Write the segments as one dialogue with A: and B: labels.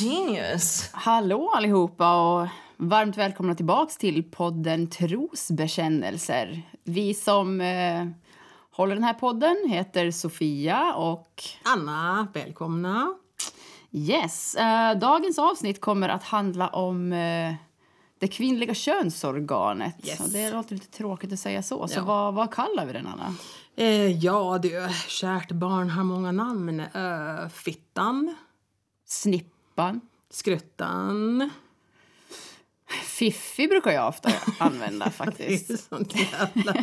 A: Genius!
B: Hallå allihopa och varmt välkomna tillbaks till podden Trosbekännelser. Vi som eh, håller den här podden heter Sofia och
A: Anna, välkomna.
B: yes, eh, dagens avsnitt kommer att handla om eh, det kvinnliga könsorganet.
A: Yes.
B: Och det låter lite tråkigt att säga så, så
A: Ja.
B: vad, vad kallar vi den Anna?
A: Eh, ja, du, kärt barn har många namn. Eh, fittan,
B: Snippan?
A: Skruttan.
B: Fiffi brukar jag ofta använda
A: Det
B: faktiskt.
A: är sånt jävla...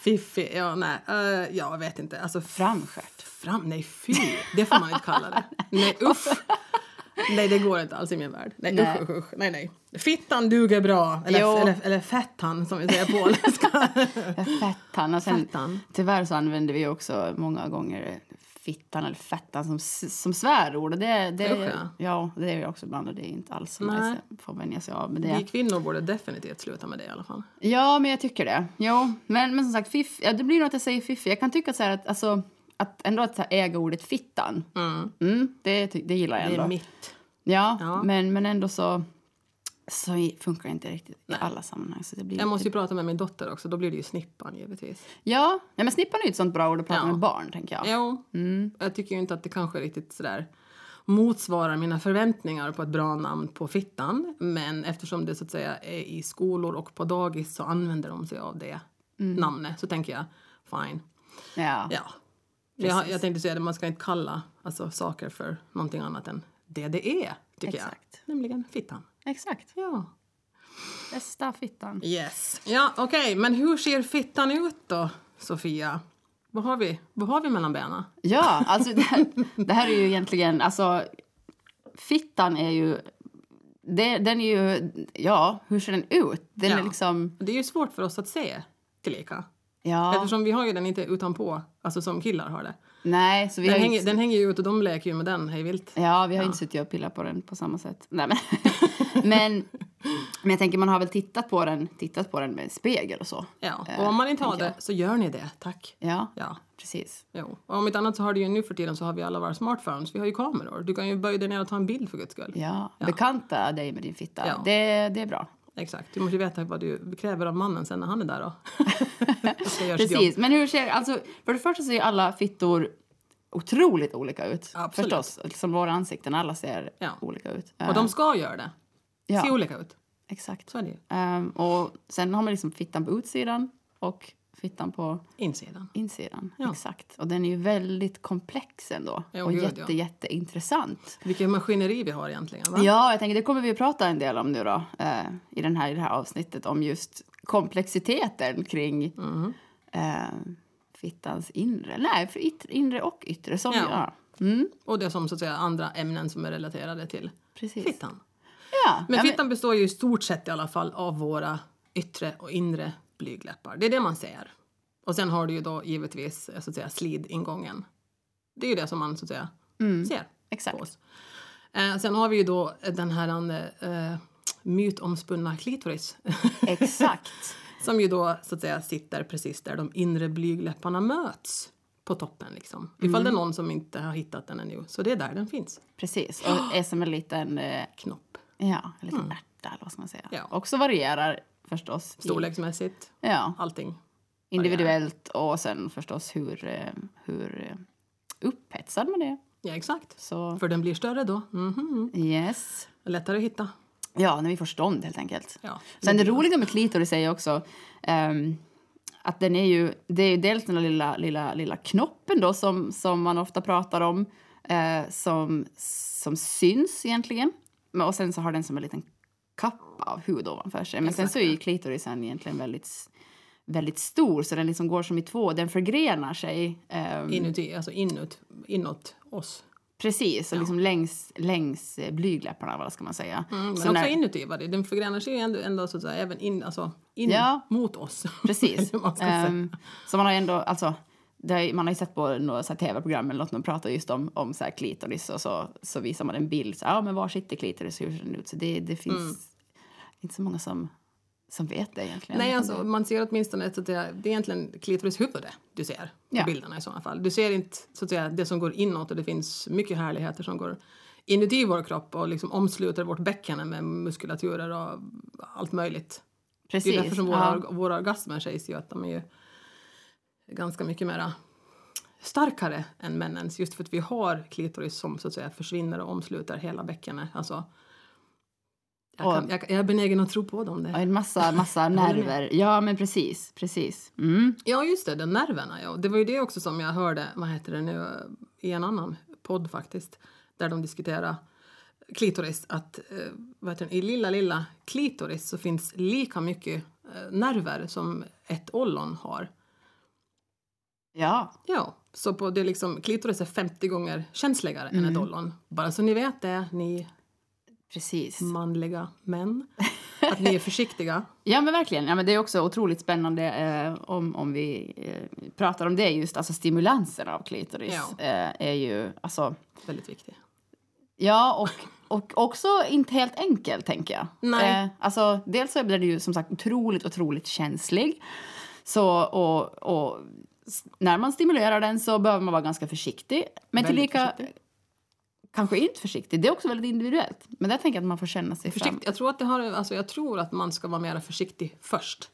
A: Fiffi, ja nej, eh, jag vet inte. Alltså, f-
B: Framstjärt.
A: Fram, nej fy, det får man inte kalla det. Nej usch. Nej det går inte alls i min värld. Nej,
B: Nej.
A: usch, usch. Nej nej. Fittan duger bra. Eller, eller, eller fettan som vi säger på åländska.
B: Fettan. Och sen,
A: Fettan.
B: Tyvärr så använder vi också många gånger fittan eller fettan som, som svärord. Och det, det,
A: Usch, ja.
B: ja, det är jag också ibland och det är inte alls så nice. Får vänja sig av
A: Vi
B: det.
A: kvinnor borde definitivt sluta med det i alla fall.
B: Ja, men jag tycker det. Jo, men, men som sagt, fiff, ja, det blir nog att jag säger fiffi. Jag kan tycka så att, alltså, att ändå att äga ordet fittan,
A: Mm.
B: mm, det, det gillar jag
A: Det
B: ändå.
A: är mitt.
B: Ja,
A: Ja.
B: Men, men ändå så, så funkar det inte riktigt i alla sammanhang. Så det blir
A: Jag måste ju prata med min dotter också, då blir det ju snippan givetvis.
B: Ja, ja, men snippan är ju ett sånt bra ord att prata
A: Ja.
B: med barn, tänker jag.
A: Jo, jag tycker ju inte att det kanske riktigt sådär motsvarar mina förväntningar på ett bra namn på fittan. Men eftersom det så att säga är i skolor och på dagis så använder de sig av det namnet. Så tänker jag, fine.
B: Ja.
A: Ja. Jag, jag tänkte säga att man ska inte kalla alltså, saker för någonting annat än det det är, tycker
B: Exakt.
A: jag. Nämligen fittan.
B: Exakt.
A: Ja.
B: Bästa fittan.
A: Yes. Ja, okej. Men hur ser fittan ut då, Sofia? Vad har vi, vad har vi mellan benen?
B: Ja, alltså det här, det här är ju egentligen, alltså fittan är ju, det, den är ju, ja, hur ser den ut? Den
A: Ja.
B: är liksom,
A: Det är ju svårt för oss att se tillika.
B: ja,
A: Eftersom vi har ju den inte utanpå, alltså som killar har det.
B: Nej, så vi
A: Den
B: har
A: hänger,
B: inte,
A: den hänger ju ut och de leker ju med den hej vilt.
B: ja, vi har inte suttit och pillat på den på samma sätt. Nej, men, men, men jag tänker man har väl tittat på den, tittat på den med spegel och så.
A: Ja.
B: Eh,
A: Och om man inte har det så gör ni det, tack.
B: Ja,
A: Ja.
B: precis.
A: Jo. Och om inte annat så har du ju nu för tiden så har vi alla våra smartphones. Vi har ju kameror. Du kan ju böja dig ner och ta en bild för guds skull.
B: Ja, bekanta dig med din fitta.
A: Ja.
B: Det, det är bra.
A: Exakt. Du måste ju veta vad du kräver av mannen sen när han är där då. Sitt jobb.
B: Precis, men hur ser, alltså, för det första ser alla fittor otroligt olika ut.
A: Absolut.
B: Förstås, som våra ansikten, alla ser
A: Ja.
B: olika ut.
A: Och de ska göra det.
B: ja,
A: Se olika ut.
B: exakt.
A: Så är det ju.
B: Ehm, och sen har man liksom fittan på utsidan och fittan på
A: Insidan.
B: insidan.
A: Ja.
B: Exakt. Och den är ju väldigt komplex ändå.
A: Jo,
B: och
A: gud,
B: jätte,
A: ja.
B: jätteintressant.
A: Vilket maskineri vi har egentligen. Va?
B: Ja, jag tänker det kommer vi att prata en del om nu då eh, i, den här, i det här avsnittet om just komplexiteten kring
A: Mm.
B: eh, fittans inre. Nej, för yttre, inre och yttre. Som,
A: Ja.
B: Mm,
A: Och det är som så att säga andra ämnen som är relaterade till
B: precis.
A: fittan.
B: Ja,
A: Men fittan består ju i stort sett i alla fall av våra yttre och inre blygdläppar. Det är det man ser. Och sen har du ju då givetvis så att säga slidingången. Det är ju det som man så att säga ser på
B: exakt.
A: oss. Eh, sen har vi ju då den här eh, mytomspunna klitoris.
B: Exakt.
A: som ju då så att säga sitter precis där de inre blygdläpparna möts på toppen liksom. Ifall det är någon som inte har hittat den ännu. Så det är där den finns.
B: Precis. Och är som en liten, eh,
A: Knopp.
B: ja, en liten ärta eller vad ska man säga.
A: Ja.
B: Också varierar förstås.
A: Storleksmässigt,
B: Ja,
A: allting.
B: individuellt och sen förstås hur, eh, hur eh, upphetsad man är.
A: Ja, exakt.
B: Så
A: För den blir större då. Mhm.
B: yes.
A: Lättare att hitta.
B: Ja, när vi får stånd helt enkelt.
A: Ja.
B: Sen det roliga med klitoris är ju också ehm, att den är ju, det är ju dels den lilla, lilla, lilla knoppen då som, som man ofta pratar om eh, som, som syns egentligen. Och sen så har den som en liten kappa av hud ovanför sig. Men sen
A: Exakt,
B: så är ju klitorisen egentligen väldigt, väldigt stor så den liksom går som i två, den förgrenar sig. ehm,
A: Inuti, alltså inåt, inåt oss.
B: Precis, och liksom längs, längs eh, blygdläpparna, vad ska man säga.
A: Mm, men
B: Så
A: också
B: när-
A: inuti. Va? Den förgrenar sig ju ändå, ändå så att säga, även in, alltså, in
B: Ja.
A: mot oss.
B: Precis.
A: Vad man.
B: Ehm, så man har ju ändå, alltså, det har, man har ju sett på några tv-program eller något, de pratar just om, om så här klitoris och så, så visar man en bild. Så, ja, men var sitter klitoris? Hur ser den ut? Så det, det finns inte så många som, som vet det egentligen.
A: Nej, alltså, man ser åtminstone att det är, det är egentligen klitorishuvudet du ser på
B: Ja.
A: bilderna i sådana fall. Du ser inte så att säga, det som går inåt och det finns mycket härligheter som går inuti vår kropp och liksom omsluter vårt bäcken med muskulaturer och allt möjligt.
B: Precis.
A: Det är därför som våra,
B: ja.
A: våra orgasmer sägs ju att de är ju ganska mycket mera starkare än männens just för att vi har klitoris som så att säga försvinner och omsluter hela bäckenet. Alltså, jag, kan, jag, jag är benägen att tro på dem. Det.
B: en massa, massa nerver. Ja, men precis. precis. Mm.
A: Ja, just det, de nerverna. Ja. Det var ju det också som jag hörde, vad heter det nu, i en annan podd faktiskt, där de diskuterar klitoris. Att eh, vad heter det, i lilla, lilla klitoris så finns lika mycket eh, nerver som ett ollon har.
B: Ja,
A: Ja, så på det är liksom, klitoris är 50 gånger känsligare än ett ollon. Bara så ni vet det, ni
B: precis.
A: manliga män. Att ni är försiktiga.
B: Ja, men verkligen. Ja, men det är också otroligt spännande eh, om, om vi eh, pratar om det just, alltså stimulansen av klitoris
A: Ja.
B: eh, är ju, alltså,
A: Väldigt viktigt.
B: ja, och, och också inte helt enkel, tänker jag.
A: Nej.
B: Eh, alltså, dels så är den ju som sagt otroligt, otroligt känslig. Så, och, och när man stimulerar den så behöver man vara ganska försiktig. Men tillika
A: försiktig.
B: Kanske inte försiktig. Det är också väldigt individuellt. Men där tänker jag att man får känna sig fram.
A: Försikt, jag, tror att det har, alltså jag tror att man ska vara mer försiktig först.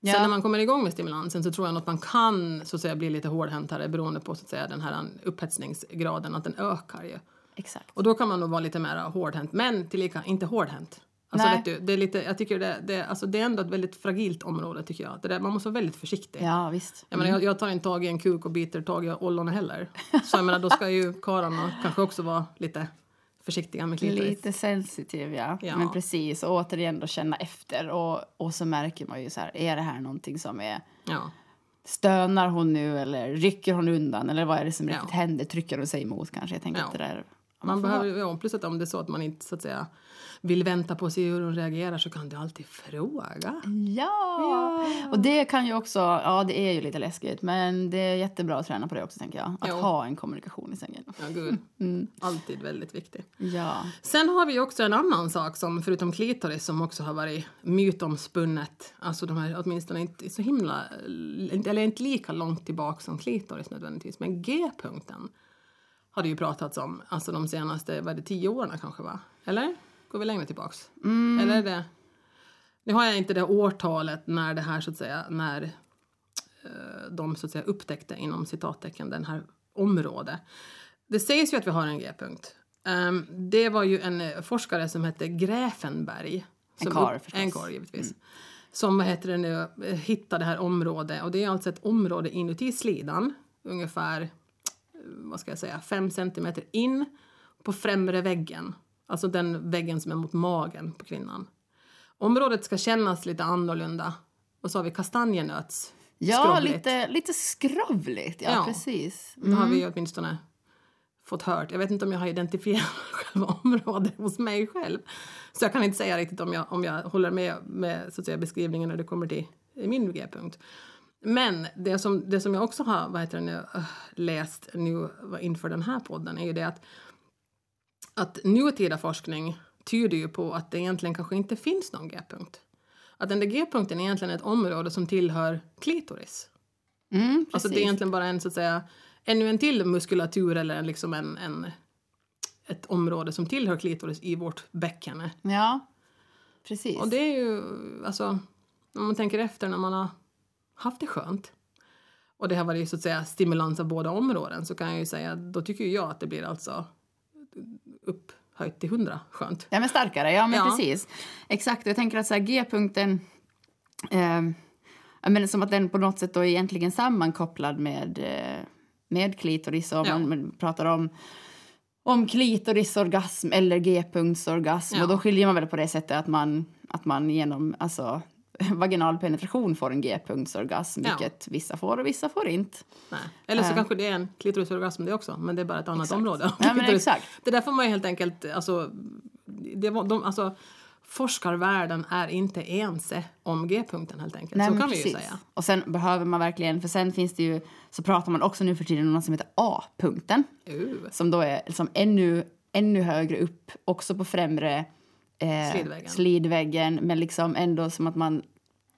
B: Ja.
A: Sen när man kommer igång med stimulansen så tror jag att man kan så att säga, bli lite hårdhäntare beroende på så att säga, den här upphetsningsgraden, att den ökar ju.
B: Exakt.
A: Och då kan man nog vara lite mer hårdhänt, men tillika inte hårdhänt. Alltså,
B: Nej.
A: vet du, det är lite, jag tycker det, det, alltså, det är ändå ett väldigt fragilt område tycker jag. Det där, man måste vara väldigt försiktig.
B: Ja, visst.
A: Jag, menar, jag, jag tar inte tag i en kuk och biter tag i ollonet heller. Så jag menar, då ska ju karlarna kanske också vara lite försiktiga med klitoris.
B: Lite sensitiv, ja.
A: Ja.
B: Men precis, och återigen då känna efter. Och, och så märker man ju så här, är det här någonting som är...
A: Ja.
B: Stönar hon nu eller rycker hon undan? Eller vad är det som
A: Ja.
B: riktigt händer? Trycker hon sig emot kanske? Jag tänker
A: Ja.
B: att det där...
A: Man
B: får
A: behöver, ja, plus att om det är så att man inte så att säga, vill vänta på att se hur hon reagerar så kan du alltid fråga.
B: Ja! Och det kan ju också, ja det är ju lite läskigt men det är jättebra att träna på det också tänker jag. Att
A: Jo.
B: ha en kommunikation i sängen.
A: Ja, gud. Alltid väldigt viktigt.
B: Ja.
A: Sen har vi också en annan sak som förutom klitoris som också har varit mytomspunnet. Alltså de här åtminstone inte så himla, eller inte lika långt tillbaka som klitoris nödvändigtvis. Men G-punkten har det ju pratats om, alltså de senaste, vad är det, tio åren kanske va? Eller? Går vi längre tillbaks? Eller är det? Nu har jag inte det årtalet när det här så att säga, när eh, de så att säga upptäckte inom citattecken den här området. Det sägs ju att vi har en G-punkt. Ehm, det var ju en eh, forskare som hette Gräfenberg.
B: En
A: som
B: karl förstås.
A: En karl givetvis. Som vad heter det nu, eh, hittade det här området. Och det är alltså ett område inuti slidan. Ungefär, vad ska jag säga, fem centimeter in på främre väggen. Alltså den väggen som är mot magen på kvinnan. Området ska kännas lite annorlunda. Och så har vi kastanjenöts.
B: Ja,
A: skrovligt.
B: lite, lite skrovligt. Ja,
A: Ja.
B: precis.
A: Det har vi åtminstone fått hört. Jag vet inte om jag har identifierat själva området hos mig själv. Så jag kan inte säga riktigt om jag, om jag håller med med så att säga, beskrivningen när det kommer till min G-punkt. Men det som, det som jag också har vad heter det nu, äh, läst nu inför den här podden är ju det att, att nutida forskning tyder ju på att det egentligen kanske inte finns någon G-punkt. Att den där G-punkten är egentligen ett område som tillhör klitoris.
B: Mm.
A: Alltså det är egentligen bara en så att säga ännu en till muskulatur eller liksom en, en, ett område som tillhör klitoris i vårt bäcken.
B: Ja, precis.
A: Och det är ju, alltså, om man tänker efter när man har haft det skönt och det har varit så att säga stimulans av båda områden så kan jag ju säga, då tycker jag att det blir alltså upphöjt till hundra skönt.
B: Ja, men starkare. Ja, men
A: Ja.
B: precis. Exakt. Jag tänker att så G-punkten... Eh, menar, som att den på något sätt då är egentligen sammankopplad med, eh, med klitoris. Och
A: Ja.
B: man, man pratar om, om klitorisorgasm eller G-punktsorgasm.
A: Ja.
B: Och då skiljer man väl på det sättet att man, att man genom alltså, vaginal penetration får en G-punktsorgasm.
A: Ja.
B: Vilket vissa får och vissa får inte.
A: Nej. Eller så
B: Äh.
A: kanske det är en klitorisorgasm det också, men det är bara ett annat
B: Exakt.
A: område.
B: Ja, men exakt.
A: Det där får man ju helt enkelt, alltså, det var, de, alltså forskarvärlden är inte ense om G-punkten helt enkelt.
B: Nej,
A: så kan vi ju
B: precis.
A: säga.
B: Och sen behöver man verkligen, för sen finns det ju, så pratar man också nu för tiden om något som heter A-punkten.
A: Uh,
B: Som då är liksom ännu, ännu högre upp, också på främre eh,
A: Slidväggen.
B: slidväggen. Men liksom ändå som att man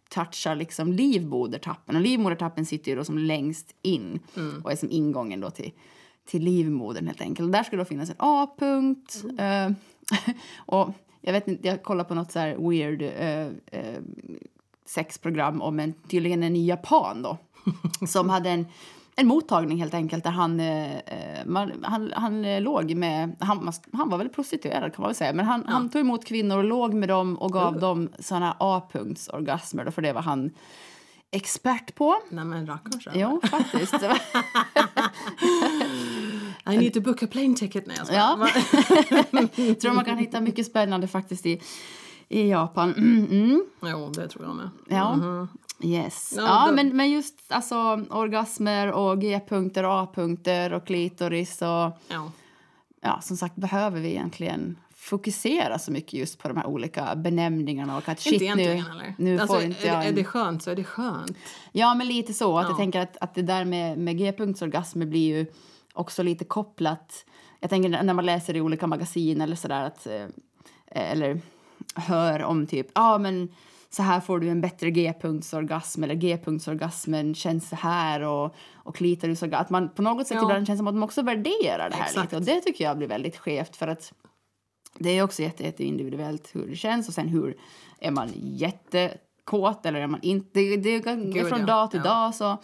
B: touchar liksom livmodertappen. Och livmodertappen sitter ju då som längst in
A: Mm.
B: och är som ingången då till, till livmodern helt enkelt. Där ska det finnas en A-punkt. Eh, och jag vet inte, jag kollar på något så här weird eh, eh, sexprogram om en, tydligen en japan då. som hade en, en mottagning helt enkelt där han, eh, eh man, han, han eh, låg med, han, han var väl prostituerad kan man säga, men han,
A: Ja.
B: han tog emot kvinnor och låg med dem och gav dem såna A-punktsorgasmer, för det var han expert på.
A: Nej men rackarns.
B: Jo, faktiskt.
A: I need to book a plane ticket. Nej jag.
B: Ja. Tror man kan hitta mycket spännande faktiskt i, i Japan. Mm, mm.
A: Jo, det tror jag med.
B: Ja.
A: Mhm.
B: Yes.
A: Ja,
B: Ja,
A: då-
B: men, men just alltså, orgasmer och G-punkter och A-punkter och klitoris och
A: Ja.
B: ja, som sagt behöver vi egentligen fokusera så mycket just på de här olika benämningarna och att shit
A: inte
B: nu, nu
A: alltså,
B: får inte
A: är,
B: jag
A: är
B: en-
A: det skönt så är det skönt.
B: Ja, men lite så. Att
A: Ja.
B: Jag tänker att, att det där med, med G-punktsorgasmer blir ju också lite kopplat... Jag tänker när man läser i olika magasin eller sådär att... eh, Eller hör om typ, ja ah, men så här får du en bättre G-punktsorgasm eller G-punktsorgasmen känns så här och, och klitorisorgasm. Att man på något sätt
A: Ja.
B: ibland känns som att de också värderar det här
A: Exakt.
B: lite. Och det tycker jag blir väldigt skevt för att det är också jätte, jätte individuellt hur det känns och sen hur är man jättekåt eller är man inte. Det, det är
A: Gud,
B: från
A: ja.
B: dag till
A: Ja.
B: dag så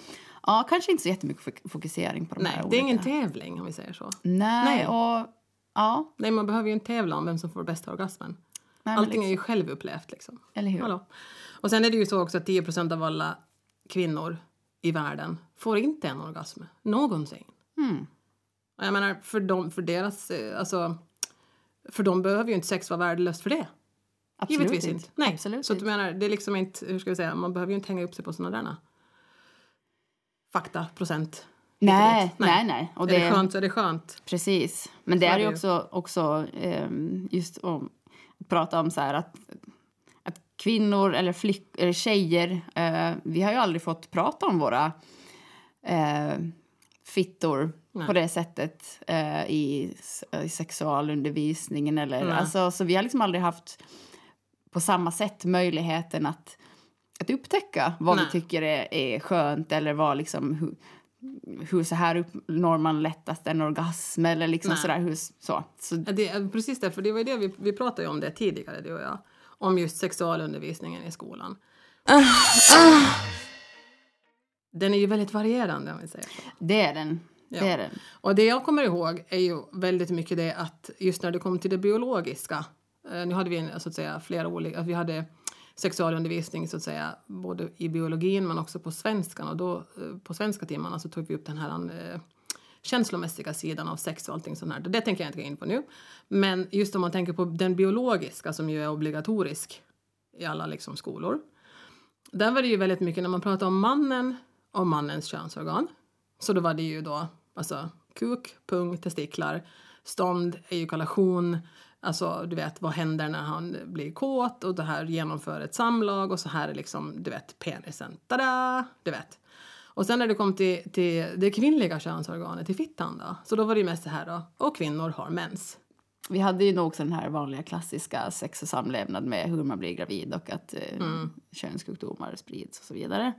B: ja, kanske inte så jättemycket fok- fokusering på de
A: Nej,
B: här
A: det är ingen
B: olika.
A: tävling om vi säger så.
B: Nej,
A: Nej.
B: och ja,
A: Nej, man behöver ju inte tävla om vem som får bästa orgasmen.
B: Nej,
A: Allting är
B: liksom,
A: ju självupplevt liksom.
B: eller hur?
A: Hallå. Och sen är det ju så också att 10% av alla kvinnor i världen får inte en orgasm. Någonsin.
B: Mm.
A: Och jag menar, för, dem, för deras... eh, Alltså, för dem behöver ju inte sex vara värdelöst för det.
B: Absolut
A: Givetvis inte. Nej.
B: Absolut
A: så
B: inte.
A: du menar, det är liksom inte... Hur ska vi säga? Man behöver ju inte hänga upp sig på såna där fakta, procent.
B: Nej, nej, nej. Och
A: är det
B: det,
A: skönt så är det skönt.
B: Precis. Men det
A: är
B: är
A: det
B: ju också, också ehm, just om prata om så här att, att kvinnor eller, flick, eller tjejer, eh, vi har ju aldrig fått prata om våra eh, fittor
A: Nej.
B: på det sättet eh, i, i sexualundervisningen. Eller,
A: Nej.
B: alltså, så vi har liksom aldrig haft på samma sätt möjligheten att, att upptäcka vad
A: Nej.
B: vi tycker är, är skönt eller vad liksom, hur, hur så här uppnår man lättast en orgasm eller liksom
A: Nej.
B: sådär hur, så. så
A: Det, är precis det, för det var det vi, vi pratade om det tidigare, du och jag. Om just sexualundervisningen i skolan. Den är ju väldigt varierande om vi säger så.
B: det är den.
A: Ja.
B: Det är den.
A: Och det jag kommer ihåg är ju väldigt mycket det att just när det kom till det biologiska. Eh, nu hade vi en, så att säga flera olika, vi hade sexualundervisning så att säga både i biologin men också på svenskan och då eh, på svenska timmarna så tog vi upp den här eh, känslomässiga sidan av sex och allting sånt här. Det tänker jag inte gå in på nu. Men just om man tänker på den biologiska som ju är obligatorisk i alla liksom skolor. Där var det ju väldigt mycket när man pratar om mannen och mannens könsorgan. Så då var det ju då alltså kuk, pung, testiklar, stånd, ejakulation, alltså du vet vad händer när han blir kåt och det här genomför ett samlag och så här är liksom du vet penisen, tada, du vet. Och sen när det kom till, till det kvinnliga könsorganet, till fittan då, så då var det ju mest så här då, och kvinnor har mens.
B: Vi hade ju nog också den här vanliga klassiska sex och samlevnad med hur man blir gravid och att eh,
A: Mm.
B: könssjukdomar sprids och så vidare.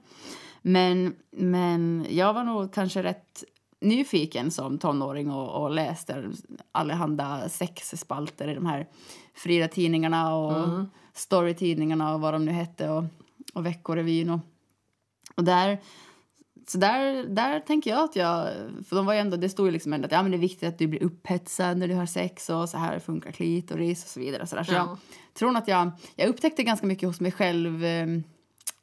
B: Men, men jag var nog kanske rätt nyfiken som tonåring och, och läste allehanda sexspalter i de här Frida-tidningarna och
A: Mm.
B: Story-tidningarna och vad de nu hette och, och Veckorevyn och, och där så där, där tänker jag att jag... För de var ju ändå, det stod ju liksom ändå att ja, men det är viktigt att du blir upphetsad när du har sex och så här funkar klitoris och så vidare. Så, där. så
A: Ja.
B: jag tror att jag, jag upptäckte ganska mycket hos mig själv eh,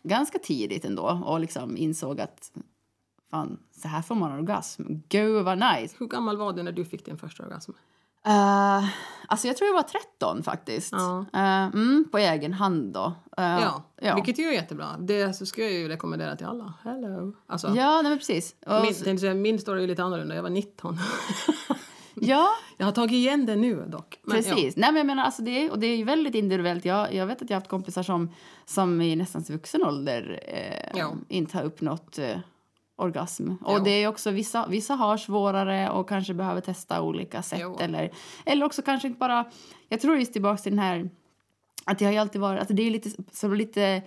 B: ganska tidigt ändå och liksom insåg att fan, så här får man orgasm. Gud vad nice!
A: Hur gammal var du när du fick din första orgasm?
B: Uh, alltså jag tror jag var 13 faktiskt.
A: Ja.
B: Eh, mm, på egen hand då. Eh,
A: Ja,
B: ja.
A: vilket ju är jättebra. Det så ska jag ju rekommendera till alla. Hello. Alltså,
B: Ja, nej, precis. Och,
A: min, säga, min story är lite annorlunda. Jag var 19.
B: ja,
A: jag har tagit igen det nu dock. Men,
B: Precis. Nej, men jag menar, alltså det, och det är ju väldigt individuellt. Jag, jag vet att jag har haft kompisar som, som i nästan vuxen ålder eh,
A: Ja.
B: inte har uppnått eh, orgasm. Och
A: Ja.
B: det är också vissa, vissa har svårare och kanske behöver testa olika sätt.
A: Jo.
B: Eller, eller också kanske inte bara... Jag tror just tillbaka till den här... Att det har ju alltid varit... Alltså det är lite, som lite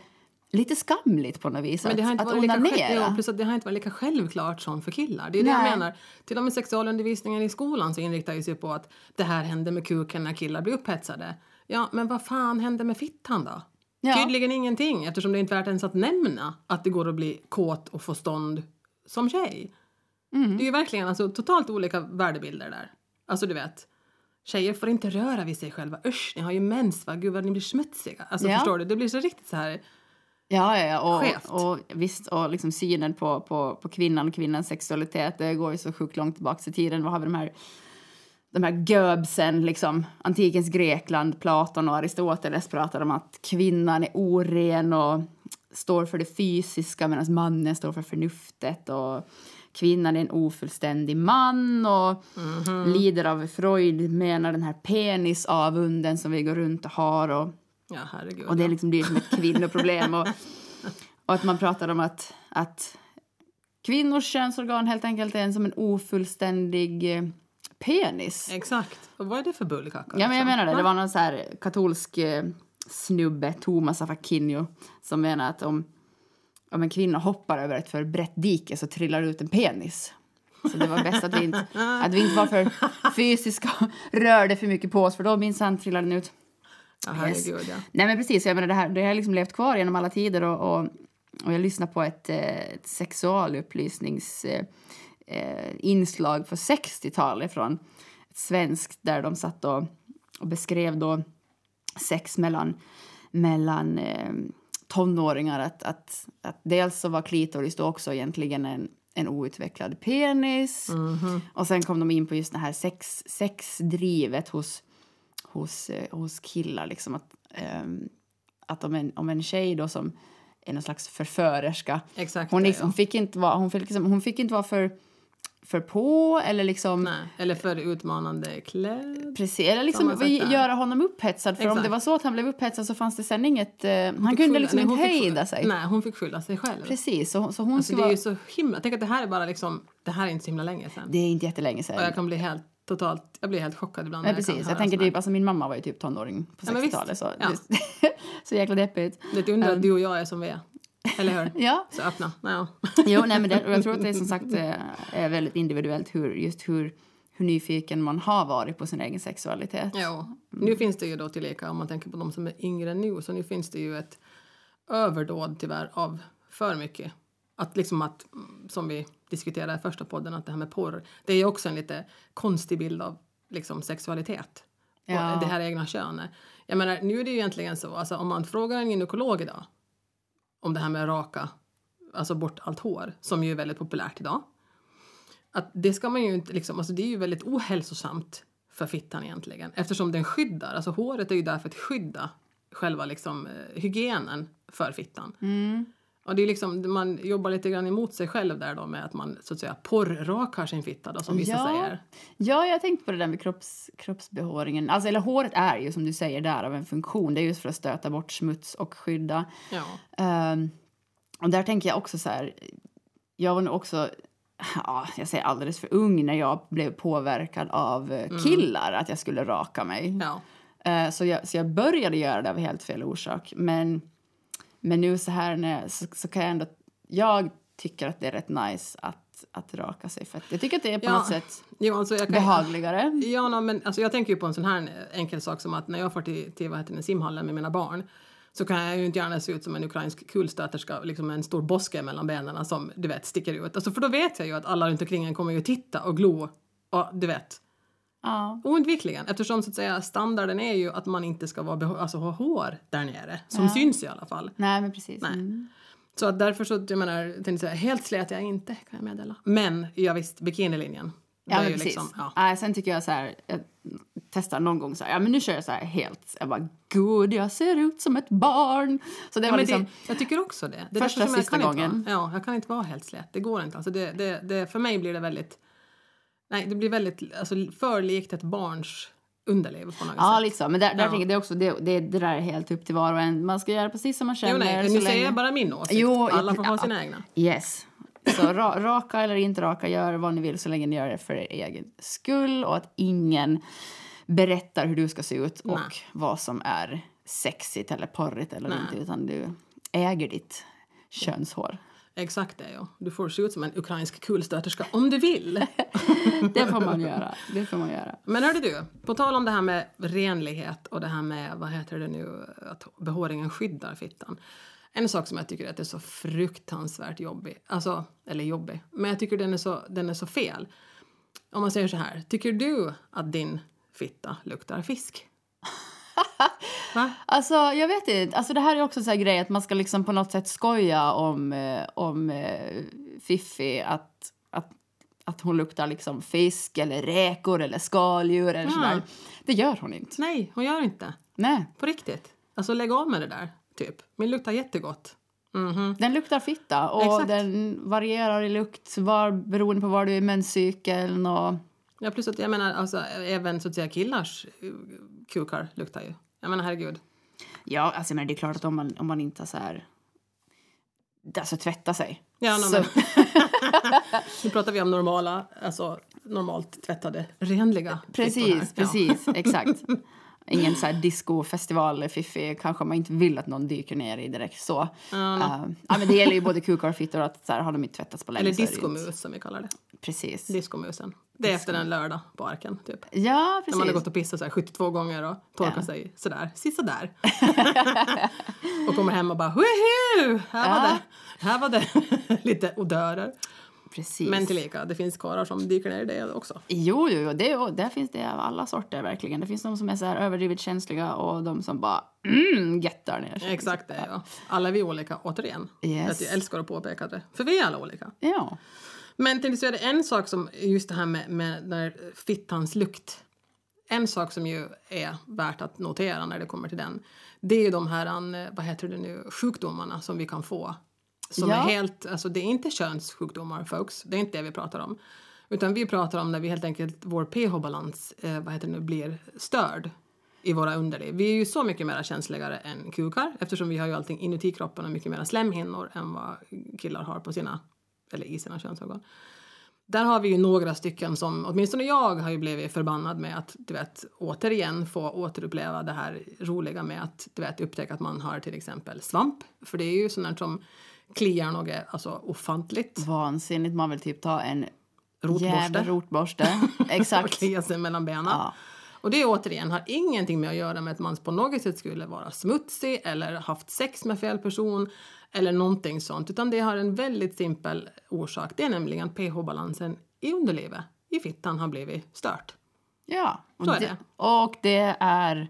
B: lite skamligt på något vis
A: Men det har
B: att,
A: inte
B: att
A: varit lika, själv,
B: onanera.
A: ja, plus att det har inte varit lika självklart som för killar. Det är det jag
B: Nej.
A: menar. Till och med sexualundervisningen i skolan så inriktar ju sig på att det här händer med kuken när killar blir upphetsade. Ja, men vad fan händer med fittan då?
B: Ja.
A: Tydligen ingenting eftersom det är inte värt ens att nämna att det går att bli kåt och få stånd som tjej.
B: Mm.
A: Det är ju verkligen alltså, totalt olika värdebilder där. Alltså du vet, tjejer får inte röra vid sig själva. Usch, ni har ju mens va? Gud vad ni blir smutsiga. Alltså
B: Ja.
A: förstår du? Det blir så riktigt så här.
B: Ja, ja, ja.
A: Skevt.
B: Och, och visst, och liksom synen på, på, på kvinnan och kvinnans sexualitet, det går ju så sjukt långt tillbaka i tiden. Vad har vi de här, de här Goebbsen, liksom, antikens Grekland, Platon och Aristoteles pratar om att kvinnan är oren och står för det fysiska medan mannen står för förnuftet och kvinnan är en ofullständig man och lider av Freud menar den här penisavunden som vi går runt och har och
A: Ja, herregud.
B: och det liksom blir som ett kvinnoproblem. och, och att man pratar om att, att kvinnors könsorgan helt enkelt är en som en ofullständig eh, penis.
A: Exakt. Och vad är det för bullkaka?
B: Ja, men jag
A: liksom?
B: menar det. Det
A: Va?
B: var någon så här katolsk eh, snubbe, Thomas Afakinho, som menar att om, om en kvinna hoppar över ett för brett dike så trillar det ut en penis. Så det var bäst att vi inte, att vi inte var för fysiska och rörde för mycket på oss för då minsann trillade den ut.
A: Ja, herregud, ja.
B: Nej men precis, jag menar, det, här, det har liksom levt kvar genom alla tider och, och, och jag lyssnade på ett, eh, ett sexualupplysningsinslag eh, eh, inslag på 60-talet från ett svenskt där de satt och, och beskrev då sex mellan, mellan eh, tonåringar. Att, att, att dels så var klitoris då också egentligen en, en outvecklad penis. Och sen kom de in på just det här sex, sexdrivet hos, hos, eh, hos killar. Liksom att, ehm, att om, en, om en tjej då som är någon slags förförerska.
A: Exakt
B: Hon, liksom
A: ja.
B: fick inte vara, hon, fick liksom, hon fick inte vara för, för på eller liksom...
A: Nej, eller för utmanande klädd.
B: Precis, eller liksom göra honom upphetsad. För om
A: Exakt.
B: det var så att han blev upphetsad så fanns det sen inget... Eh, han kunde
A: skylla-
B: liksom
A: nej,
B: inte hejda sig.
A: Nej, hon fick skylla sig själv.
B: Precis, så, så hon
A: Alltså, det är ju så himla... Tänk att det här är bara liksom... Det här är inte så himla länge sedan.
B: Det är inte jättelänge sedan.
A: Och jag kan bli helt totalt... Jag blir helt chockad ibland. När
B: precis. Jag
A: höra
B: tänker typ, alltså min mamma var ju typ tonåring på
A: Ja, men visst.
B: 60-talet. Så,
A: Ja.
B: så jäkla deppigt.
A: Det är ett under att du och jag är som vi är. Eller hur?
B: Ja,
A: Så öppna. Ja.
B: jo, nej, men det, och jag tror att det är som sagt eh, är väldigt individuellt hur, just hur, hur nyfiken man har varit på sin egen sexualitet.
A: Jo. Nu finns det ju då tillika, om man tänker på de som är yngre nu, så nu finns det ju ett överdåd tyvärr av för mycket. Att liksom att, som vi diskuterade i första podden, att det här med porr, det är ju också en lite konstig bild av liksom sexualitet.
B: Ja.
A: Och det här egna könet. Jag menar, nu är det ju egentligen så, alltså om man frågar en gynekolog idag om det här med att raka, alltså bort allt hår, som ju är väldigt populärt idag. Att det ska man ju inte liksom, alltså det är ju väldigt ohälsosamt för fittan egentligen eftersom den skyddar, alltså håret är ju där för att skydda själva liksom eh, hygienen för fittan.
B: Mm.
A: Och det är liksom, man jobbar lite grann emot sig själv där då med att man så att säga porrrakar sin fitta då som vissa
B: Ja.
A: säger.
B: Ja, jag har tänkt på det där med kropps, kroppsbehåringen. Alltså, eller håret är ju som du säger där av en funktion. Det är just för att stöta bort smuts och skydda.
A: Ja.
B: Ehm, och där tänker jag också så här. Jag var nog också, ja, jag säger alldeles för ung när jag blev påverkad av eh, killar att jag skulle raka mig.
A: ja.
B: Eh, så, jag, så jag började göra det av helt fel orsak. Men, men nu så här när, så, så kan jag ändå, jag tycker att det är rätt nice att, att raka sig. För jag tycker att det är på
A: Ja.
B: något sätt
A: Jo, alltså jag kan,
B: behagligare.
A: Ja, no, men alltså jag tänker ju på en sån här enkel sak som att när jag får till, till vad heter det, simhallen med mina barn så kan jag ju inte gärna se ut som en ukrainsk kulstöterska liksom med en stor boske mellan benen som du vet sticker ut. Alltså, för då vet jag ju att alla runt omkring en kommer ju titta och glo och du vet
B: Ja.
A: oundvikligen eftersom så att säga standarden är ju att man inte ska vara, alltså, ha hår där nere som
B: Ja.
A: syns i alla fall.
B: Nej, men precis.
A: Nej.
B: Mm.
A: Så att därför så, jag menar, tänkte säga, helt slät jag inte kan jag meddela. Men ja visst, bikinilinjen.
B: Ja, men precis.
A: liksom, ja.
B: Nej, sen tycker jag så här, jag testar någon gång så här, ja men nu kör jag så här helt, jag bara gud jag ser ut som ett barn. Så det
A: Ja,
B: var liksom,
A: det, jag tycker också det. det
B: Första, sista gången.
A: Vara, ja, jag kan inte vara helt slät. Det går inte. Alltså det, det, det, för mig blir det väldigt... Nej, det blir väldigt alltså, för likt ett barns underliv på något
B: ja
A: sätt.
B: lite så, men där, där
A: Ja.
B: tänker jag det också, det, det, det där är helt upp till var och en. Man ska göra precis som man känner.
A: Jo, nej, nu säger jag bara min åsikt.
B: Jo,
A: Alla får ha
B: ja.
A: sina egna.
B: Yes. Så ra, raka eller inte raka, gör vad ni vill så länge ni gör det för er egen skull och att ingen berättar hur du ska se ut och
A: Nej.
B: vad som är sexigt eller porrigt eller
A: Nej.
B: inte utan du äger ditt könshår.
A: Exakt det, ja. Du får se ut som en ukrainsk kulstöterska om du vill.
B: Det får man göra. Det får man göra.
A: Men hörde du, på tal om det här med renlighet och det här med, vad heter det nu, att behåringen skyddar fittan. En sak som jag tycker att det är så fruktansvärt jobbig, alltså, eller jobbig, men jag tycker den är så, den är så fel. Om man säger så här, tycker du att din fitta luktar fisk? Va?
B: Alltså, jag vet inte. Alltså, det här är också en grej att man ska liksom på något sätt skoja om, eh, om eh, Fiffi att, att, att hon luktar liksom fisk eller räkor eller skaldjur eller
A: Mm.
B: sådär. Det gör hon inte.
A: Nej, hon gör inte.
B: Nej.
A: På riktigt. Alltså lägg av med det där, typ. Min luktar jättegott. Mhm.
B: Den luktar fitta och
A: Exakt.
B: den varierar i lukt var, beroende på var du är i menscykeln. Och,
A: Ja, plus att jag menar, alltså, även så att säga killars eh, kukar luktar ju. Jag menar herregud.
B: ja, alltså, men det är klart att om man, om man inte så här... Alltså tvätta sig.
A: Ja, no,
B: så,
A: men, nu pratar vi om normala, alltså normalt tvättade, renliga här.
B: Precis, precis, exakt. Ingen så här discofestival, fiffi, kanske man inte vill att någon dyker ner i direkt så.
A: No.
B: Eh, ja, men det gäller ju både kukar och fittor att så här, har de inte tvättats på länge
A: Eller diskomus som vi kallar det.
B: Precis.
A: Diskomusen. Det är efter en lördag på arken, typ.
B: Ja,
A: När
B: precis.
A: man har gått och pissat så här 72 gånger och torkat
B: Ja.
A: sig sådär, sisådär. och kommer hem och bara woho! Här var
B: Ja.
A: det, här var det lite odörer.
B: Precis.
A: Men tillika, det finns karlar som dyker ner i det också.
B: Jo, jo, jo det, där finns det av alla sorter verkligen. Det finns de som är så här överdrivet känsliga och de som bara mm, gettar ner sig.
A: Exakt det, ja. Alla är vi olika, återigen.
B: Yes.
A: Att jag älskar att påpeka det. För vi är alla olika.
B: Ja.
A: Men tänkte så är det en sak som, just det här med, med när fittans lukt. En sak som ju är värt att notera när det kommer till den. Det är ju de här, eh, vad heter det nu, sjukdomarna som vi kan få. Som
B: Ja.
A: är helt, alltså det är inte könssjukdomar folks, det är inte det vi pratar om. Utan vi pratar om när vi helt enkelt, vår pH-balans, eh, vad heter det nu, blir störd i våra underliv. Vi är ju så mycket mer känsligare än kukar eftersom vi har ju allting inuti kroppen och mycket mer slemhinnor än vad killar har på sina, eller i sina könsorgan. Där har vi ju några stycken som, åtminstone jag har ju blivit förbannad med att du vet, återigen få återuppleva det här roliga med att du vet, upptäcka att man har till exempel svamp. För det är ju sånt som kliar något alltså, ofantligt.
B: Vansinnigt. Man vill typ ta en
A: Rotborste.
B: jävla rotborste.
A: Och
B: Exakt.
A: klia sig mellan benen.
B: Ja.
A: Och det återigen har ingenting med att göra med att man på något sätt skulle vara smutsig eller haft sex med fel person eller någonting sånt. Utan det har en väldigt simpel orsak. Det är nämligen pH-balansen i underlivet, i fittan, har blivit stört.
B: Ja. Och
A: Så är
B: det.
A: det.
B: Och det är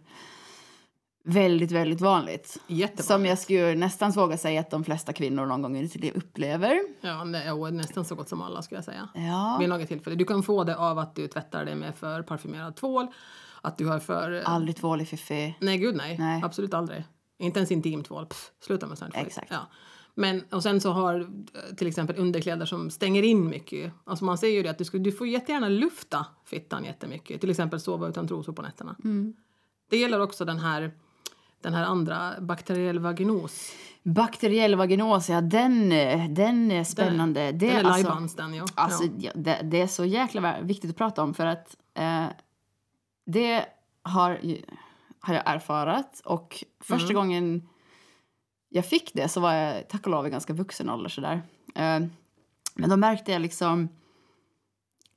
B: väldigt, väldigt vanligt.
A: Jättevanligt.
B: Som jag skulle nästan våga säga att de flesta kvinnor någon gång i sitt liv upplever.
A: Ja, det är nästan så gott som alla skulle jag säga.
B: Ja.
A: Vid något tillfälle. Du kan få det av att du tvättar det med för parfymerad tvål, att du har för...
B: Aldrig tvål i fiffi.
A: Nej, gud nej.
B: Nej.
A: Absolut aldrig. Inte ens intimtvål. Pff, sluta med sånt.
B: Exakt.
A: Ja. Men, och sen så har eh, till exempel underkläder som stänger in mycket. Alltså man säger ju det att du, ska, du får jättegärna lufta fittan jättemycket. Till exempel sova utan trosor på nätterna.
B: Mm.
A: Det gäller också den här, den här andra, bakteriell vaginos.
B: Bakteriell vaginos, ja den, den är spännande. det,
A: Den är
B: alltså,
A: lajbans den ja.
B: alltså,
A: ja.
B: det, det är så jäkla viktigt att prata om för att eh, det har, har jag erfarat och första
A: Mm.
B: gången jag fick det så var jag tack och lov i ganska vuxen ålder sådär. Eh, men då märkte jag liksom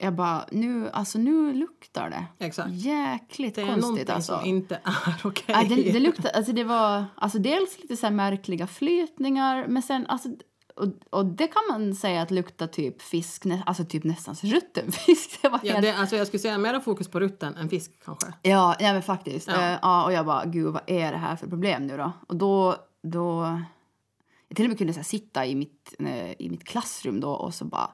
B: jag bara, nu, alltså nu luktar det.
A: Exakt.
B: Jäkligt
A: Det är
B: konstigt alltså.
A: som inte är okej.
B: Ja, det, det luktar, alltså det var alltså dels lite så märkliga flytningar men sen alltså och, och det kan man säga att luktar typ fisk, alltså typ nästan rutten fisk. Det var
A: Ja,
B: helt,
A: det, alltså jag skulle säga mer fokus på rutten än fisk kanske.
B: ja, ja men faktiskt.
A: Ja.
B: Ja. ja, och jag bara, gud vad är det här för problem nu då? Och då, då jag till och med kunde så här, sitta i mitt, eh, i mitt klassrum då och så bara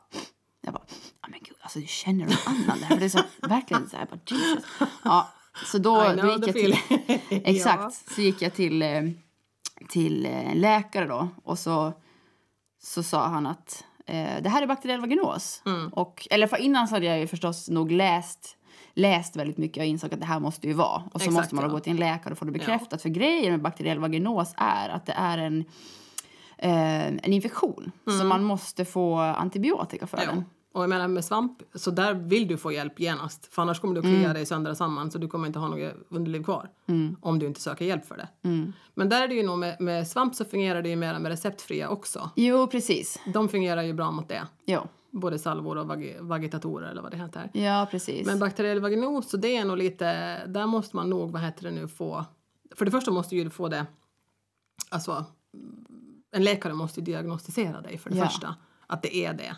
B: jag bara, ja men gud, alltså du känner någon annan där. Det är så verkligen så här, bara Jesus. Ja, så då, då gick jag till. Exakt. Så gick jag till, eh, till eh, en läkare då och så, så sa han att eh, det här är bakteriell vaginos.
A: Mm.
B: Och, eller för innan så hade jag ju förstås nog läst, läst väldigt mycket och insåg att det här måste ju vara. Och så
A: Exakt,
B: måste man
A: ja.
B: gå till en läkare och få det bekräftat. För grejen med bakteriell vaginos är att det är en, eh, en infektion. Så man måste få antibiotika för
A: Mm. Ja.
B: den.
A: Och jag menar med svamp, så där vill du få hjälp genast. För annars kommer du att klia
B: Mm.
A: dig sönder och samman så du kommer inte ha något underliv kvar. Om du inte söker hjälp för det.
B: Mm.
A: Men där är det ju nog med, med svamp så fungerar det ju mer med receptfria också.
B: Jo, precis.
A: De fungerar ju bra mot det.
B: Jo.
A: Både salvor och vag vagitatorer eller vad det heter.
B: Ja, precis.
A: Men bakteriell vaginos, så det är nog lite, där måste man nog, vad heter det nu, få... För det första måste ju du få det, alltså en läkare måste ju diagnostisera dig för det
B: Ja.
A: första. Att det är det.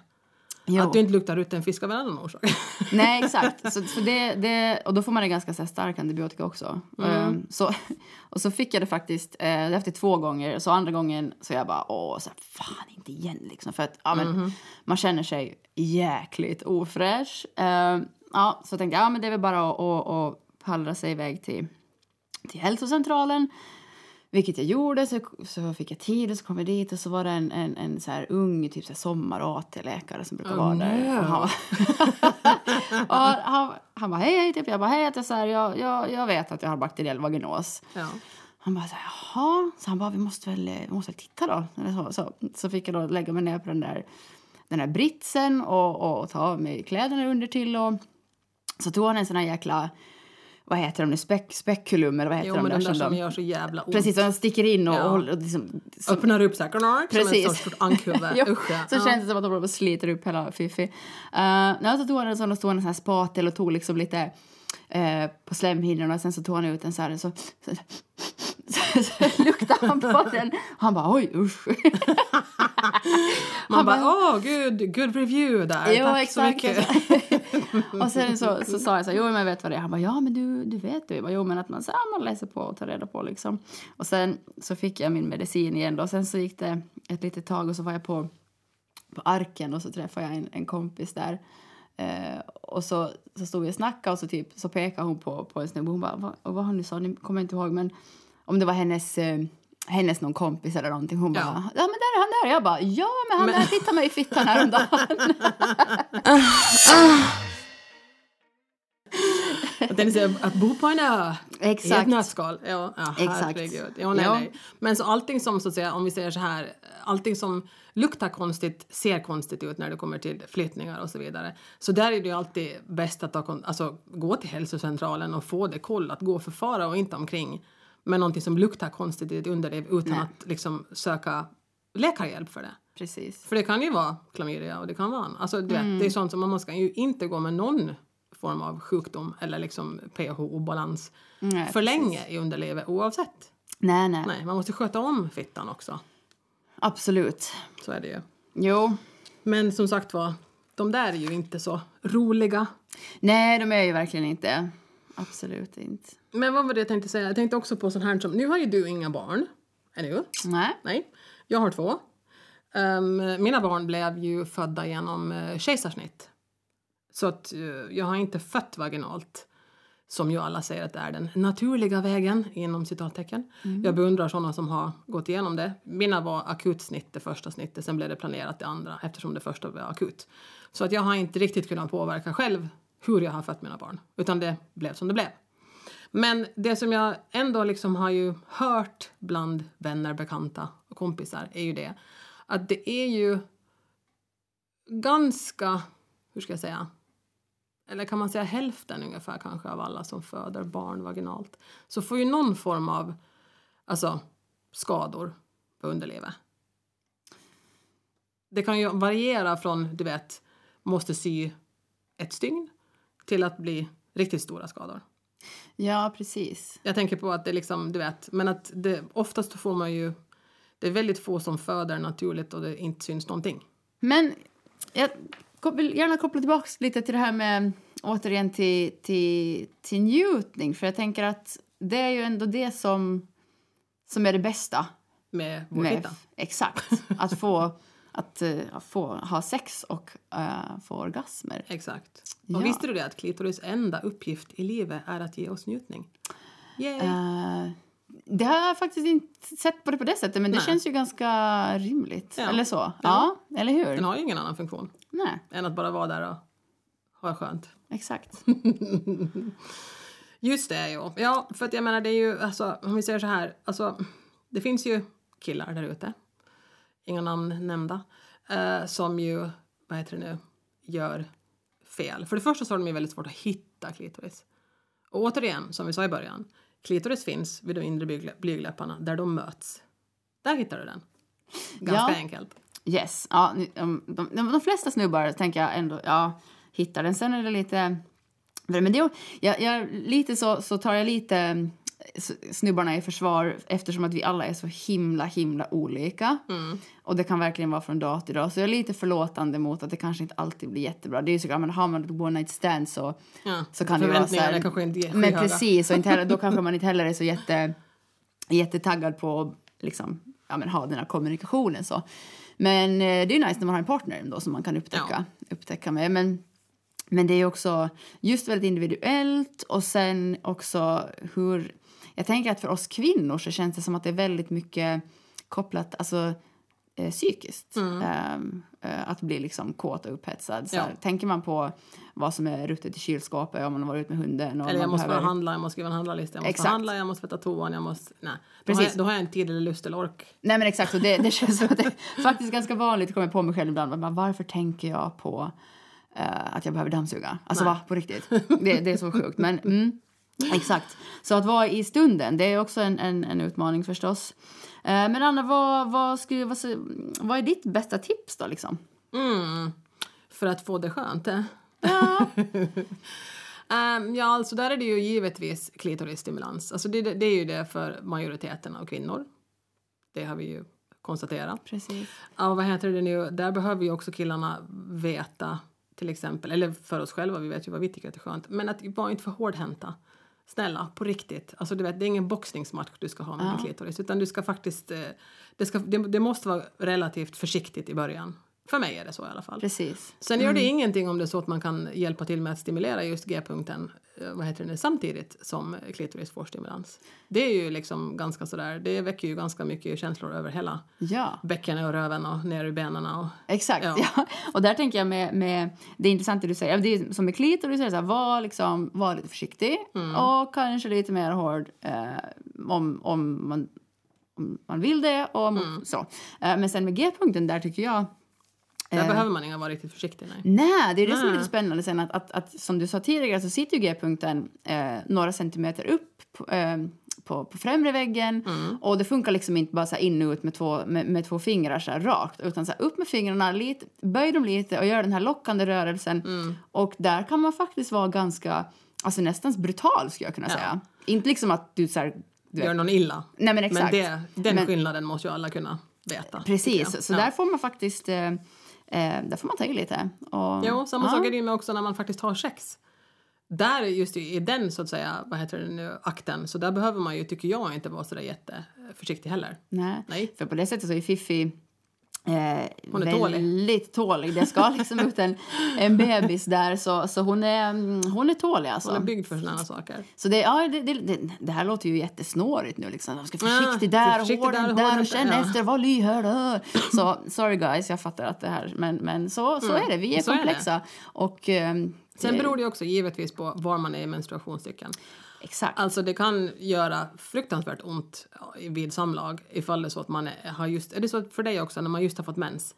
B: Jo.
A: Att du inte luktar rutten fisk av en annan orsak.
B: Nej, exakt. Så, så det, det, och då får man en ganska så här, stark antibiotika också. Ehm, så, och så fick jag det faktiskt eh, efter två gånger. Så andra gången så jag bara, åh, så här, fan inte igen liksom. För att ja, men, man känner sig jäkligt ofräsch. Ehm, ja, så jag tänkte ja, men det är väl bara att, att, att pallra sig iväg till, till hälsocentralen. Vilket jag gjorde, så, så fick jag tid och så kom jag dit och så var det en, en, en så här ung typ så här sommar-AT-läkare som brukar
A: Oh,
B: vara där.
A: no.
B: Och han, och han, han bara hej, hej, typ. Jag bara hej, jag, så här, jag, jag, jag vet att jag har bakteriell vaginos.
A: ja.
B: Han bara så här, jaha. Så han bara, vi måste väl, vi måste väl titta då. Eller så, så, så fick jag då lägga mig ner på den där, den där britsen och, och ta av mig kläderna under till och så tog han en sån här jäkla, vad heter de nu, Spek, spekulum eller vad heter
A: Jo,
B: de
A: men den där som
B: de,
A: gör så jävla ont.
B: Precis, och sticker in och,
A: Ja.
B: och, och liksom, som,
A: Öppnar upp så här, knark, som
B: Precis.
A: ett stort ankhuvud. Usch, ja.
B: så
A: ja.
B: känns det som att de och sliter upp hela Fifi. Uh, nej, så tog han en sån och stod en sån här spatel och tog liksom lite eh, på slemhinnorna och sen så tog han ut en så här så, så, så, så luktade han på den han bara oj usch.
A: Man bara, åh gud, good review där.
B: Jo,
A: Tack så
B: exakt.
A: mycket.
B: och sen så, så sa jag så här, jo men jag vet vad det är. Han bara, ja men du, du vet det. Jag bara, jo men att man, så, här, man läser på och tar reda på liksom. Och sen så fick jag min medicin igen då. Och sen så gick det ett litet tag och så var jag på, på Arken och så träffade jag en, en kompis där. Eh, och så, så stod vi och snackade och så, typ, så pekade hon på, på en snubbe. Hon bara, vad, och vad hon nu sa, ni kommer inte ihåg men om det var hennes eh, hennes någon kompis eller någonting. Hon
A: Ja.
B: bara, ja men där är han där. Jag bara, ja men han
A: Men-
B: där tittade mig i fittan häromdagen.
A: Jag tänkte säga att bo på en ö i ett
B: Exakt.
A: nötskal. Ja, ja
B: Exakt.
A: herregud. Ja, nej,
B: Ja.
A: nej. Men så allting som, så att säga, om vi säger så här, allting som luktar konstigt ser konstigt ut när det kommer till flyttningar och så vidare. Så där är det ju alltid bäst att ta, alltså, gå till hälsocentralen och få det kollat, gå och förfara och inte omkring med någonting som luktar konstigt i ett underliv utan
B: Nej.
A: att liksom söka läkarhjälp för det.
B: Precis.
A: För det kan ju vara klamydia och det kan vara... Alltså, du
B: Mm.
A: vet, det är sånt som man ska ju inte gå med någon form av sjukdom eller liksom pH-obalans
B: Nej,
A: för länge i underlivet oavsett.
B: Nej, nej,
A: Nej, man måste sköta om fittan också.
B: Absolut.
A: Så är det ju.
B: Jo.
A: Men som sagt var, de där är ju inte så roliga.
B: Nej, de är ju verkligen inte. Absolut inte.
A: Men vad var det jag tänkte säga? Jag tänkte också på sån här som... Nu har ju du inga barn. Ännu.
B: Nej.
A: Nej. Jag har två. Ehm, mina barn blev ju födda genom uh, kejsarsnitt. Så att eh, jag har inte fött vaginalt. Som ju alla säger att det är den naturliga vägen inom citattecken. Jag beundrar sådana som har gått igenom det. Mina var akutsnitt det första snittet, sen blev det planerat det andra eftersom det första var akut. Så att jag har inte riktigt kunnat påverka själv hur jag har fött mina barn. Utan det blev som det blev. Men det som jag ändå liksom har ju hört bland vänner, bekanta och kompisar är ju det att det är ju ganska, hur ska jag säga, eller kan man säga hälften ungefär kanske av alla som föder barn vaginalt så får ju någon form av alltså, skador på underlivet. Det kan ju variera från, du vet, måste sy ett stygn till att bli riktigt stora skador.
B: Ja, precis.
A: Jag tänker på att det liksom, du vet, men att det, oftast får man ju, det är väldigt få som föder naturligt och det inte syns någonting.
B: Men jag vill gärna koppla tillbaka lite till det här med återigen till, till, till njutning. För jag tänker att det är ju ändå det som, som är det bästa.
A: Med vår
B: Med,
A: fitta.
B: exakt. Att få, att, eh, få ha sex och eh, få orgasmer.
A: Exakt.
B: Ja.
A: Och visste du det att klitoris enda uppgift i livet är att ge oss njutning? Yay!
B: Eh, det har jag faktiskt inte sett på det på det sättet, men det
A: Nej.
B: känns ju ganska rimligt.
A: Ja.
B: Eller så. Ja, eller hur?
A: Den har ju ingen annan funktion
B: Nej,
A: än att bara vara där och ha skönt.
B: exakt.
A: Just det, jo. Ja, för att jag menar det är ju, alltså, om vi säger så här, alltså, det finns ju killar där ute, inga namn nämnda, eh, som ju, vad heter det nu, gör fel. För det första så har de ju väldigt svårt att hitta klitoris. Och återigen, som vi sa i början, klitoris finns vid de inre blygdlä- blygdläpparna där de möts. Där hittar du den. Ganska
B: Ja.
A: enkelt.
B: Yes. Ja, de, de, de, flesta snubbar tänker jag ändå ja, hittar den. Sen är det lite... Men det, är- jag, jag, lite så, så tar jag lite eh, snubbarna i försvar eftersom att vi alla är så himla, himla olika.
A: Mm.
B: Och det kan verkligen vara från dag till dag. Så jag är lite förlåtande mot att det kanske inte alltid blir jättebra. Det är ju så, ja, men har man ett one night stand så,
A: Ja.
B: så kan det vara så här,
A: är kanske inte
B: Men
A: skyhöga.
B: precis, och inte heller, då kanske man inte heller är så jätte, jättetaggad på att liksom, ja, men ha den här kommunikationen. Så. Men eh, det är nice när man har en partner då, som man kan upptäcka, upptäcka med. Men, men det är också just väldigt individuellt och sen också hur... Jag tänker att för oss kvinnor så känns det som att det är väldigt mycket kopplat alltså, eh, psykiskt. Ehm, eh, att bli liksom kåt och upphetsad. Så här,
A: Mm. Ja.
B: Tänker man på vad som är ruttet i kylskåpet om man har varit ute med hunden. Och
A: Eller jag måste
B: behöver...
A: handla, jag måste skriva en handlarlista, jag måste
B: Exakt.
A: handla, jag måste tvätta toan, jag måste... Nej. Då har,
B: Precis.
A: jag, då har jag inte tid eller lust eller ork.
B: Nej men exakt, och det, det känns som att det är faktiskt ganska vanligt, jag kommer på mig själv ibland, men varför tänker jag på eh, att jag behöver dammsuga? Alltså
A: Nej.
B: va, på riktigt. Det, det är så sjukt. Men mm, exakt. Så att vara i stunden, det är också en, en, en utmaning förstås. Eh, men Anna, vad, vad, skulle, vad, vad är ditt bästa tips då liksom?
A: Mm. För att få det skönt. eh.
B: Ja,
A: Ehm, ja, alltså där är det ju givetvis klitorisstimulans. Alltså det, det, det är ju det för majoriteten av kvinnor. Det har vi ju konstaterat.
B: precis.
A: Ja, vad heter det nu? Där behöver ju också killarna veta, till exempel, eller för oss själva, vi vet ju vad vi tycker att det är skönt, men att vara inte för hårdhänta. Snälla, på riktigt. Alltså, du vet, det är ingen boxningsmatch du ska ha med
B: Ja.
A: din klitoris, utan du ska faktiskt... eh, Det, ska, det, det måste vara relativt försiktigt i början. För mig är det så i alla fall.
B: Precis.
A: Sen gör det ingenting om det är så att man kan hjälpa till med att stimulera just G-punkten eh, vad heter det, samtidigt som klitoris får stimulans. Det är ju liksom ganska sådär, det väcker ju ganska mycket känslor över hela
B: Ja.
A: bäckenet och röven och ner i benen och
B: Exakt.
A: Ja.
B: Ja. Och där tänker jag med, med det är intressant det du säger. Det är som med klitoris, så är det så här, var, liksom, var lite försiktig
A: Mm.
B: och kanske lite mer hård eh, om, om, man, om man vill det. Och om, så. Eh, men sen med G-punkten där tycker jag
A: där
B: Eh.
A: behöver man inte vara riktigt försiktig. Nej.
B: Nej, det är det som är
A: Nej.
B: lite spännande sen att, att, att som du sa tidigare så sitter ju G-punkten eh, några centimeter upp på, eh, på, på främre väggen och det funkar liksom inte bara så in och ut med två, med, med två fingrar så här rakt utan så upp med fingrarna, lite, böj dem lite och gör den här lockande rörelsen och där kan man faktiskt vara ganska, alltså nästan brutal skulle jag kunna
A: Ja.
B: säga. Inte liksom att du så här, du
A: Gör någon illa.
B: nej men exakt.
A: Men det, den
B: Men-
A: skillnaden måste ju alla kunna veta.
B: Precis, så
A: ja.
B: där får man faktiskt, eh, eh, där får man ta i lite. Och,
A: Jo, samma
B: ja.
A: sak är det ju med också när man faktiskt har sex. Där, just i i den så att säga, vad heter det nu, akten, så där behöver man ju, tycker jag, inte vara sådär jätteförsiktig heller.
B: Nej.
A: Nej.
B: För på det sättet så är Fifi eh,
A: Hon är tålig.
B: väldigt tålig. Det ska liksom ut en, en bebis där, så, så hon, är, mm, hon är tålig alltså.
A: Hon är byggd för sådana saker.
B: Så det, ja, det, det, det, här låter ju jättesnårigt nu. Liksom. Jag ska försiktigt
A: Ja,
B: där,
A: försiktigt
B: hård
A: där,
B: där, där
A: hård
B: och känn
A: där, ja.
B: efter, var lyhörd. Så sorry guys, jag fattar att det här, men, men så, så är det. Vi är
A: Mm. så är
B: komplexa. Och, ehm,
A: Sen
B: det-
A: beror det också givetvis på var man är i menstruationscykeln.
B: Exakt.
A: Alltså det kan göra fruktansvärt ont vid samlag ifall det är så att man har just, är det så för dig också när man just har fått mens?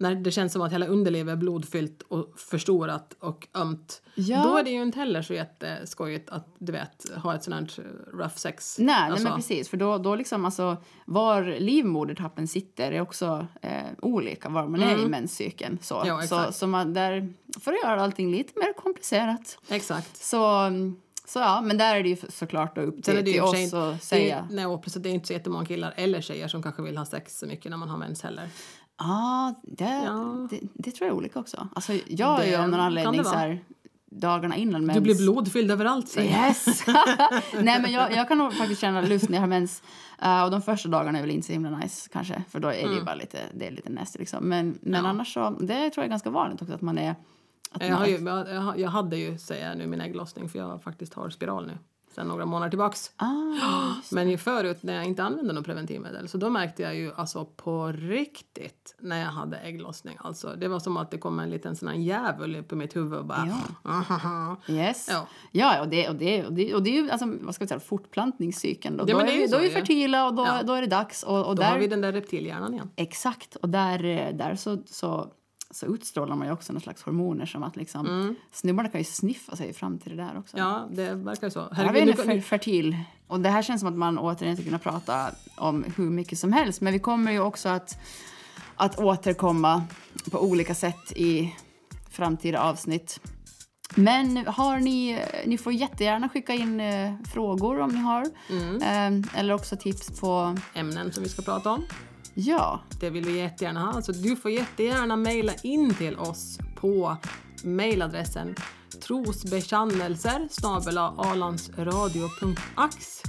A: När det känns som att hela underlivet är blodfyllt och förstorat och ömt.
B: Ja.
A: Då är det ju inte heller så jätteskojigt att du vet ha ett sånt här rough sex.
B: Nej, nej
A: Alltså,
B: men precis. För då, då liksom alltså, var livmodertappen sitter är också eh, olika var man är i menscykeln. Så,
A: Mm. Ja,
B: så, så man där, för att göra allting lite mer komplicerat.
A: Exakt.
B: Så, mm, så ja, men där är det ju såklart då upp till,
A: det
B: till oss att säga.
A: Det, nej, och det är inte så jättemånga killar eller tjejer som kanske vill ha sex så mycket när man har mens heller.
B: Ja, det,
A: Ja.
B: det, det tror jag är olika också. Alltså, jag är ju
A: Det
B: av någon anledning
A: det
B: så här, dagarna innan mens.
A: Du blir blodfylld överallt säger.
B: Yes! Nej, men jag, jag kan nog faktiskt känna lust när jag har mens. Uh, och de första dagarna är väl inte så himla nice kanske. För då är det ju bara lite, det är lite nasty liksom. Men, men
A: Mm. Ja.
B: annars så, det tror jag är ganska vanligt också att man är...
A: Jag, har ju, jag, jag hade ju, säger jag nu, min ägglossning för jag faktiskt har spiral nu sen några månader tillbaks.
B: Ah,
A: Men ju förut när jag inte använde något preventivmedel så då märkte jag ju alltså på riktigt när jag hade ägglossning. Alltså det var som att det kom en liten sån här djävul upp i mitt huvud och bara... Ahaha.
B: yes.
A: Ja.
B: Ja, och det, och det, och det, och det är ju alltså, vad ska vi säga, fortplantningscykeln. Då,
A: Ja,
B: då, är,
A: är ju
B: då är
A: så
B: vi fertila och då,
A: Ja.
B: då är det dags. Och, och
A: Då
B: där,
A: har vi den där reptilhjärnan igen.
B: Exakt, och där, eh, där så, så så utstrålar man ju också någon slags hormoner som att liksom, snubbarna kan ju sniffa sig fram till det där också.
A: Ja, det verkar så.
B: Här är vi nu fertil. Och det här känns som att man återigen ska kunna prata om hur mycket som helst. Men vi kommer ju också att, att återkomma på olika sätt i framtida avsnitt. Men har ni, ni får jättegärna skicka in eh, frågor om ni har. Eh, eller också tips på...
A: Ämnen som vi ska prata om.
B: Ja.
A: Det vill vi jättegärna ha. Så du får jättegärna mejla in till oss på mejladressen trosbekännelser alandsradio.ax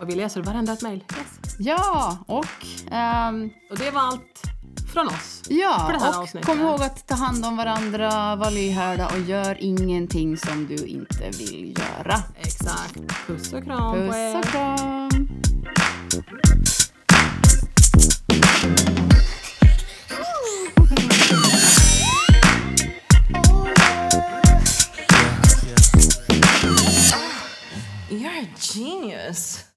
A: Och vi läser varenda ett mejl. Yes.
B: Ja, och... ehm,
A: Och det var allt från oss.
B: ja,
A: För det här
B: och
A: avsnittet.
B: kom ihåg att ta hand om varandra, var lyhörda och gör ingenting som du inte vill göra.
A: Exakt. Puss och kram på
B: Puss
A: er.
B: och kram!
C: Genius.